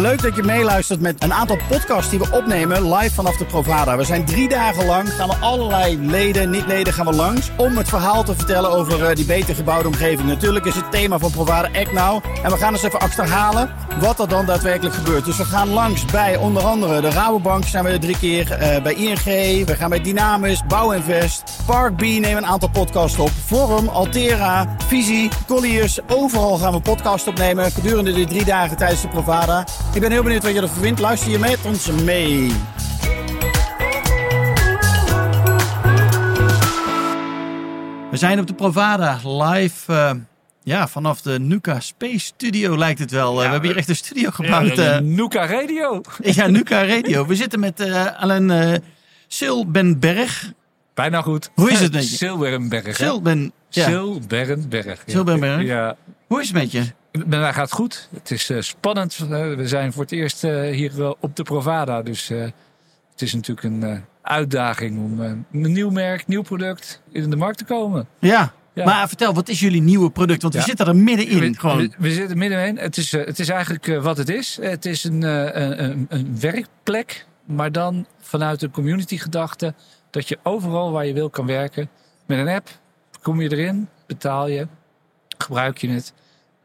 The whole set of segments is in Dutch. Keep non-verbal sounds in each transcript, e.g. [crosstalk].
Leuk dat je meeluistert met een aantal podcasts die we opnemen live vanaf de Provada. We zijn drie dagen lang, gaan we allerlei leden, niet-leden gaan we langs... om het verhaal te vertellen over eh, die beter gebouwde omgeving. Natuurlijk is het thema van Provada Act Now. En we gaan eens even achterhalen wat er dan daadwerkelijk gebeurt. Dus we gaan langs bij onder andere de Rabobank zijn we er drie keer. eh, bij ING, we gaan bij Dynamis, Bouwinvest, Park B nemen een aantal podcasts op. Forum, Altera, Visie, Colliers. Overal gaan we podcasts opnemen gedurende die drie dagen tijdens de Provada. Ik ben heel benieuwd wat je ervan vindt. Luister je met ons mee. We zijn op de Provada live. eh, ja, vanaf de Nuka Space Studio lijkt het wel. Eh, we hebben hier echt een studio gebouwd. Ja, eh, Nuka Radio. [laughs] ja, Nuka Radio. We zitten met eh Alain Silbenberg. Bijna goed. Hoe is het met [laughs] je? Silberenberg. hè? Silben, ja. Silberenberg? Ja. Hoe is het met je? Met mij gaat het goed. Het is eh, spannend. Eh, we zijn voor het eerst eh, hier op de Provada. Dus het is natuurlijk een uitdaging om een nieuw merk, nieuw product in de markt te komen. Ja. Ja. Maar vertel, wat is jullie nieuwe product? Want we zitten er middenin. We, gewoon. we, we zitten middenin. Het is, het is eigenlijk wat het is. Het is een, een, een, werkplek, maar dan vanuit een community gedachte. Dat je overal waar je wil kan werken. Met een app kom je erin, betaal je, gebruik je het,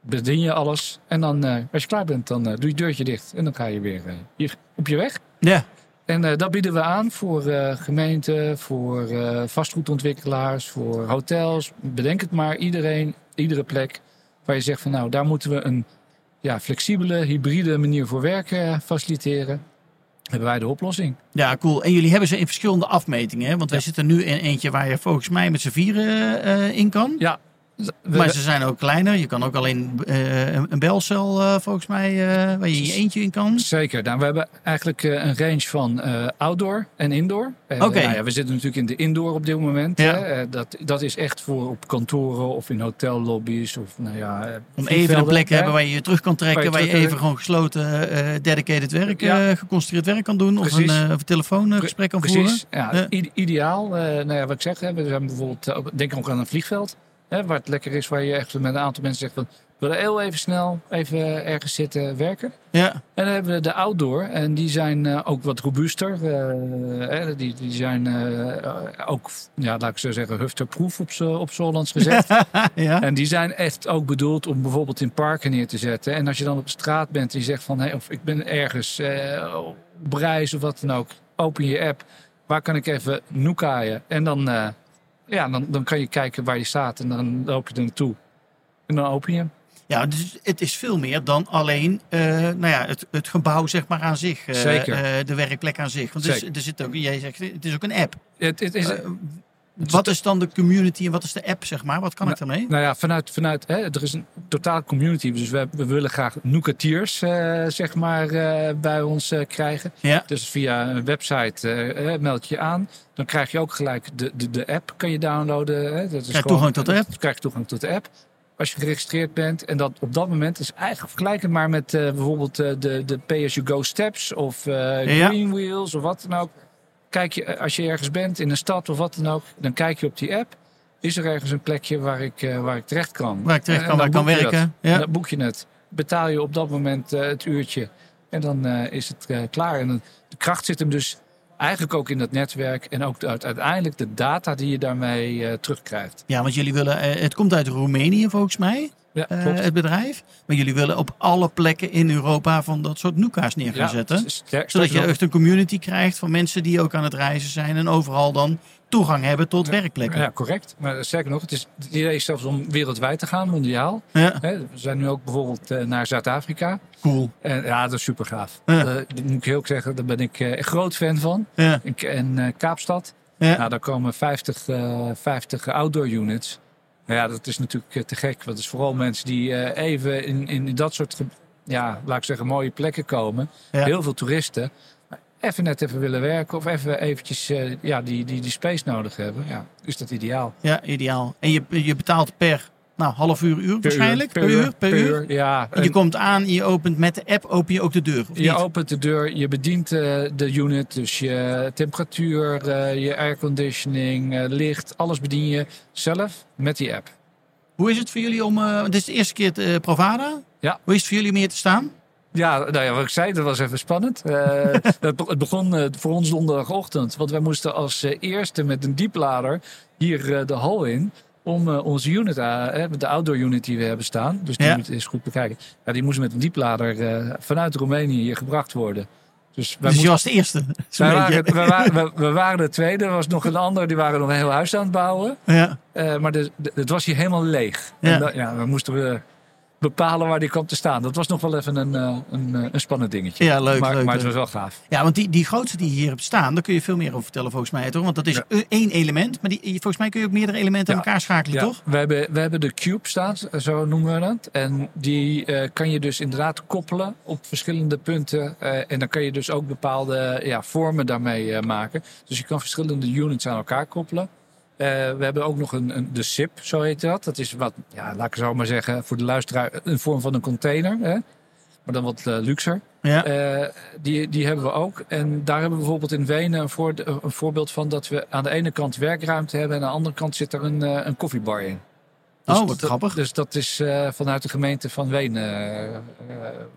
bedien je alles. En dan, eh, als je klaar bent, dan eh, doe je het deurtje dicht. En dan ga je weer eh, hier op je weg. Ja. En dat bieden we aan voor gemeenten, voor vastgoedontwikkelaars, voor hotels. Bedenk het maar, iedereen, iedere plek waar je zegt van nou, daar moeten we een ja, flexibele, hybride manier voor werken faciliteren. Hebben wij de oplossing. ja, cool. En jullie hebben ze in verschillende afmetingen. Hè? Want wij Ja. zitten nu in eentje waar je volgens mij met z'n vieren in kan. Ja, we- Maar ze zijn ook kleiner. Je kan ook alleen eh, een belcel eh, volgens mij eh, waar je je eentje in kan. Zeker. Nou, we hebben eigenlijk een range van outdoor en indoor. Oké. nou ja, we zitten natuurlijk in de indoor op dit moment. Ja. Hè. Dat, dat is echt voor op kantoren of in hotellobby's. Of, nou ja, Om even een plek te hebben waar je je terug kan trekken. Waar Waar je even gewoon gesloten uh, dedicated werk, Ja. eh, geconcentreerd werk kan doen. Of een, Precies. uh, of een telefoongesprek kan voeren. Precies, ja, ideaal. Nou ja, wat ik zeg, hè, we zijn bijvoorbeeld, denk ook aan een vliegveld. Hè, waar het lekker is, waar je echt met een aantal mensen zegt van, we willen heel even snel even ergens zitten werken. Ja. En dan hebben we de outdoor en die zijn eh, ook wat robuuster. eh, die, die zijn eh, ook, ja, laat ik zo zeggen, hufterproof op op gezet. [laughs] ja. En die zijn echt ook bedoeld om bijvoorbeeld in parken neer te zetten. En als je dan op straat bent en je zegt van... Hey, of ik ben ergens op reis of wat dan ook. Open je app. Waar kan ik even noekaaien? En dan, ja, dan, dan kan je kijken waar je staat. En dan loop je er naartoe. En dan open je hem. Ja, dus het is veel meer dan alleen eh, nou ja, het, het gebouw zeg maar aan zich. eh, Zeker. eh, de werkplek aan zich. Want er, Zeker. er zit ook, jij zegt, het is ook een app. Het, het is, wat is dan de community en wat is de app zeg maar? Wat kan ik daarmee? Nou ja, vanuit, vanuit hè, er is een totale community. Dus we, we willen graag noekatiers eh, zeg maar, eh, bij ons eh, krijgen. Ja. Dus via een website meld je je aan. Dan krijg je ook gelijk de, de, de app kan je downloaden. Hè. Dat is Krijg gewoon- toegang tot de app? Krijg je toegang tot de app. Als je geregistreerd bent. En dat op dat moment is eigenlijk vergelijkend maar met bijvoorbeeld de, de pay-as-you-go steps. Of Ja. Green Wheels of wat dan ook. Kijk je, eh, als je ergens bent in een stad of wat dan ook. Dan kijk je op die app. Is er ergens een plekje waar ik, eh, waar ik terecht kan? Waar ik terecht En kan, waar ik kan werken. dat. Ja. Dan boek je het. Betaal je op dat moment eh, het uurtje. En dan eh, is het eh, klaar. En dan, de kracht zit hem dus eigenlijk ook in dat netwerk. En ook uit, uiteindelijk de data die je daarmee eh, terugkrijgt. ja, want jullie willen, eh, het komt uit Roemenië volgens mij. Ja, eh, het bedrijf. Maar jullie willen op alle plekken in Europa van dat soort noeka's neer gaan Ja, zetten. Zodat je echt een community krijgt van mensen die ook aan het reizen zijn. En overal dan toegang hebben tot werkplekken. Ja, correct. Maar sterker nog, het, is, het idee is zelfs om wereldwijd te gaan, mondiaal. Ja, we zijn nu ook bijvoorbeeld eh, naar Zuid-Afrika. cool. En ja, dat is super gaaf. Ja. Eh, moet ik heel zeggen, daar ben ik een groot fan van. Ja, eh, Kaapstad. ja. Nou, daar komen 50, eh 50 outdoor units. Nou ja, dat is natuurlijk eh, te gek. Want het is vooral mensen die eh, even in, in dat soort, ja, laat ik zeggen, mooie plekken komen. Ja. Heel veel toeristen. Even net even willen werken of even eventjes eh, ja, die, die, die space nodig hebben. Ja, is dat ideaal. ja, ideaal. En je, je betaalt per nou, half uur, uur waarschijnlijk? Per uur. Per uur? Ja. En je En komt aan je opent met de app open je ook de deur, je niet? opent de deur, je bedient eh, de unit. Dus je temperatuur, eh, je airconditioning, eh, licht. Alles bedien je zelf met die app. Hoe is het voor jullie om... dit is de eerste keer eh, Provada. Ja. Hoe is het voor jullie om hier te staan? Ja, nou ja, wat ik zei, dat was even spannend. [laughs] Uh, het begon uh, voor ons donderdagochtend. Want wij moesten als uh, eerste met een dieplader hier de hal in. Om onze unit, de outdoor unit die we hebben staan. Dus die ja. moet eens goed bekijken. Ja, die moest met een dieplader vanuit Roemenië hier gebracht worden. Dus, wij dus je was de eerste? Wij waren, we, waren, [laughs] we, waren de tweede. Er was nog een ander, die waren nog een heel huis aan het bouwen. Ja. maar de, de, het was hier helemaal leeg. Ja. En dat, ja, we moesten we bepalen waar die kwam te staan. Dat was nog wel even een, eh, een, eh, een spannend dingetje. Ja, leuk. Maar, leuk, maar het was wel gaaf. Ja, want die, die grootste die hier hebt staan, daar kun je veel meer over vertellen volgens mij. Toch? Want dat is één element. Maar die, volgens mij kun je ook meerdere elementen aan elkaar schakelen, ja. toch? We hebben, we hebben de Cube staan, zo noemen we dat. En die uh, kan je dus inderdaad koppelen op verschillende punten. Uh, en dan kan je dus ook bepaalde ja, vormen daarmee maken. Dus je kan verschillende units aan elkaar koppelen. Uh, we hebben ook nog een, een, de SIP, zo heet dat. Dat is wat, ja, laat ik zo maar zeggen, voor de luisteraar een vorm van een container. Hè? Maar dan wat uh, luxer. Ja. Uh, die, die hebben we ook. En daar hebben we bijvoorbeeld in Wenen een, voor, een, voorbeeld van dat we aan de ene kant werkruimte hebben en aan de andere kant zit er een, een koffiebar in. Dus oh, wat grappig. Dus dat is vanuit de gemeente van Wenen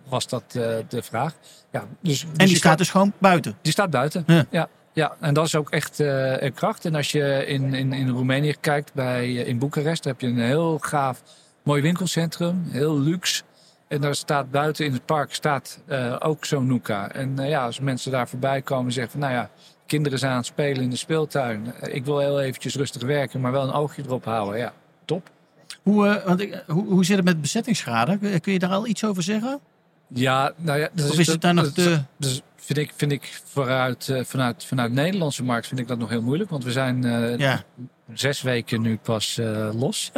was dat de vraag. Ja, dus, en die dus staat dus gewoon buiten? Die staat buiten, ja. Ja, en dat is ook echt uh, een kracht. En als je in, in, in Roemenië kijkt, bij, uh, in Boekarest, heb je een heel gaaf, mooi winkelcentrum. Heel luxe. En daar staat buiten in het park staat, uh, ook zo'n Nuka. En ja, als mensen daar voorbij komen en zeggen van, nou ja, kinderen zijn aan het spelen in de speeltuin. ik wil heel eventjes rustig werken, maar wel een oogje erop houden. Ja, top. Hoe, want ik, hoe, hoe zit het met bezettingsgraden? Kun je daar al iets over zeggen? Ja, nou ja. of is, het daar nog te... Dus vind ik, vind ik vooruit, uh, vanuit, vanuit de Nederlandse markt vind ik dat nog heel moeilijk. Want we zijn uh, ja. zes weken nu pas uh, los.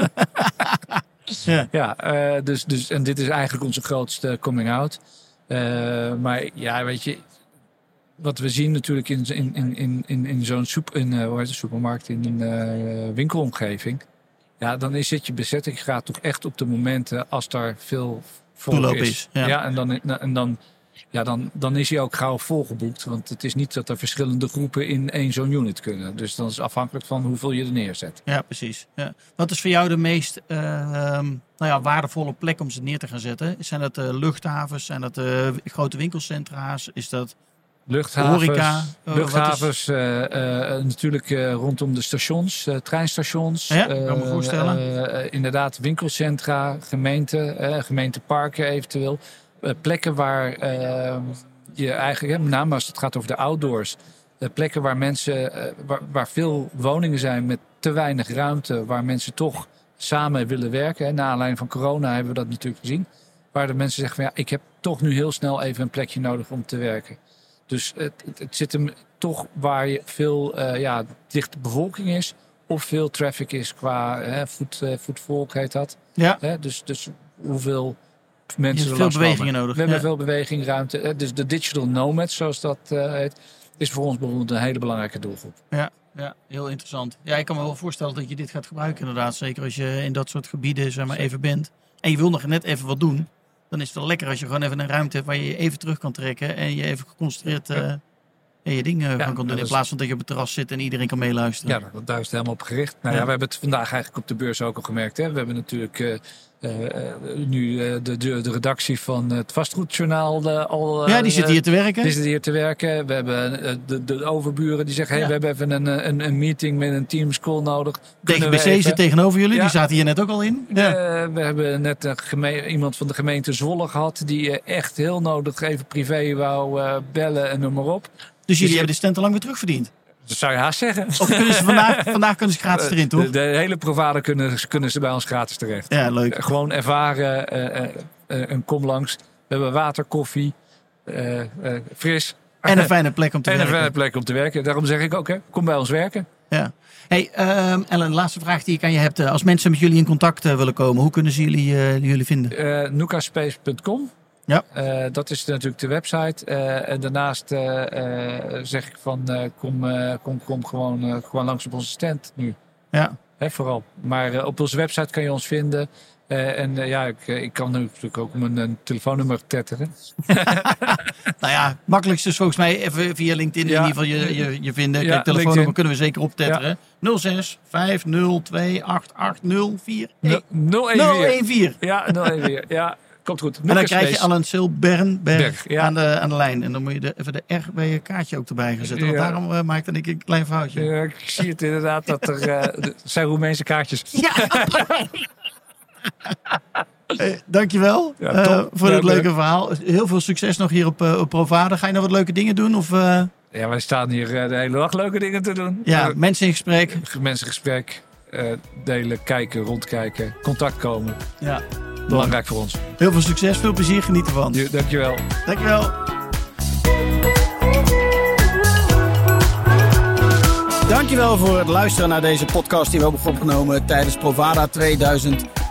[laughs] ja, ja dus, dus, en dit is eigenlijk onze grootste coming out. maar ja, weet je, wat we zien natuurlijk in, in, in, in, in zo'n soep, in, hoe heet het, supermarkt, in een winkelomgeving. Ja, dan is het je bezettingsgraad toch echt op de momenten als daar veel volk is. is. Ja. ja, en dan, en dan ja, dan, dan is hij ook gauw volgeboekt. Want het is niet dat er verschillende groepen in één zo'n unit kunnen. Dus dan is afhankelijk van hoeveel je er neerzet. Ja, precies. Ja. Wat is voor jou de meest uh, nou ja, waardevolle plek om ze neer te gaan zetten? Zijn dat uh, luchthavens? Zijn dat uh, grote winkelcentra's? Is dat luchthavens? Horeca? luchthavens, natuurlijk rondom de stations, treinstations. Ja, kan me voorstellen. inderdaad, winkelcentra, gemeenten, gemeenteparken eventueel. Eh, plekken waar ehm, je eigenlijk, met name als het gaat over de outdoors, uh, plekken waar mensen, eh, waar, waar, veel woningen zijn met te weinig ruimte, waar mensen toch samen willen werken. Hè. Na aanleiding van corona hebben we dat natuurlijk gezien. Waar de mensen zeggen van ja, ik heb toch nu heel snel even een plekje nodig om te werken. Dus het, het, zit hem toch waar je veel uh, ja, dichte bevolking is. Of veel traffic is qua hè, voet, voetvolk heet dat. Ja. Hè, dus, dus hoeveel mensen je hebt veel bewegingen nodig. We hebben veel beweging, ruimte. Dus de digital nomads, zoals dat uh, heet, is voor ons bijvoorbeeld een hele belangrijke doelgroep. Ja, ja, heel interessant. Ja, ik kan me wel voorstellen dat je dit gaat gebruiken inderdaad. Zeker als je in dat soort gebieden zeg maar, even bent. En je wil nog net even wat doen. Dan is het wel lekker als je gewoon even een ruimte hebt waar je je even terug kan trekken. En je even geconcentreerd uh, je dingen ja, kan doen. In plaats van dat je op het terras zit en iedereen kan meeluisteren. Ja, daar is het helemaal op gericht. Nou ja, we hebben het vandaag eigenlijk op de beurs ook al gemerkt. Hè. We hebben natuurlijk... Uh, uh, nu uh, de, de, de, redactie van het vastgoedjournaal al. ja, die zit hier te werken. Die zit hier te werken. We hebben de, de overburen die zeggen: hey, we hebben even een, een, een meeting met een Teams call nodig. Even... zit tegenover jullie, die zaten hier net ook al in. Ja. we hebben net een iemand van de gemeente Zwolle gehad die echt heel nodig even privé wou bellen en noem maar op. Dus jullie hebben de stand al lang weer terugverdiend? Dat zou je haast zeggen. Of kunnen ze vandaag, [laughs] vandaag kunnen ze gratis erin, toch? De, de hele provider kunnen, kunnen ze bij ons gratis terecht. Ja, leuk. Gewoon ervaren, uh, uh, een kom langs. We hebben water, koffie, fris. En een [laughs] fijne plek om te en werken. En een fijne plek om te werken. Daarom zeg ik ook, hè, kom bij ons werken. Ja. Hey, um, Ellen, laatste vraag die ik aan je heb. Als mensen met jullie in contact willen komen, hoe kunnen ze jullie, jullie vinden? Nukaspace.com ja. Uh, dat is natuurlijk de website. Uh, en daarnaast uh, zeg ik van kom, kom, kom gewoon, gewoon langs op onze stand nu. Ja. Hè, vooral. Maar op onze website kan je ons vinden. en ja, ik, ik kan natuurlijk ook mijn telefoonnummer tetteren. [laughs] nou ja, makkelijkste is volgens mij even via LinkedIn in ieder geval je, je, je vinden. Kijk, telefoonnummer LinkedIn. kunnen we zeker optetteren. Ja. 06 502 880 014. 014. Ja, 014. Ja. Komt goed. En dan krijg je. Alan Silbern Berg, ja. aan, de, aan de lijn. En dan moet je de, even de R bij je kaartje ook erbij gaan zetten. Want Ja. daarom uh, maakte ik een klein foutje. Ja, ik zie het inderdaad dat er [laughs] uh, er zijn Roemeense kaartjes. Ja. Hey, [laughs] dankjewel Ja, uh, voor Dank leuke verhaal. Heel veel succes nog hier op, uh, op Provada. Ga je nog wat leuke dingen doen? Of, uh... Ja, wij staan hier de hele dag leuke dingen te doen. Ja, mensen in gesprek. Mensen in gesprek. delen, kijken, rondkijken, contact komen. Ja. Belangrijk voor ons. Heel veel succes, veel plezier, geniet ervan. Dankjewel. Dankjewel. Dankjewel voor het luisteren naar deze podcast die we hebben opgenomen tijdens Provada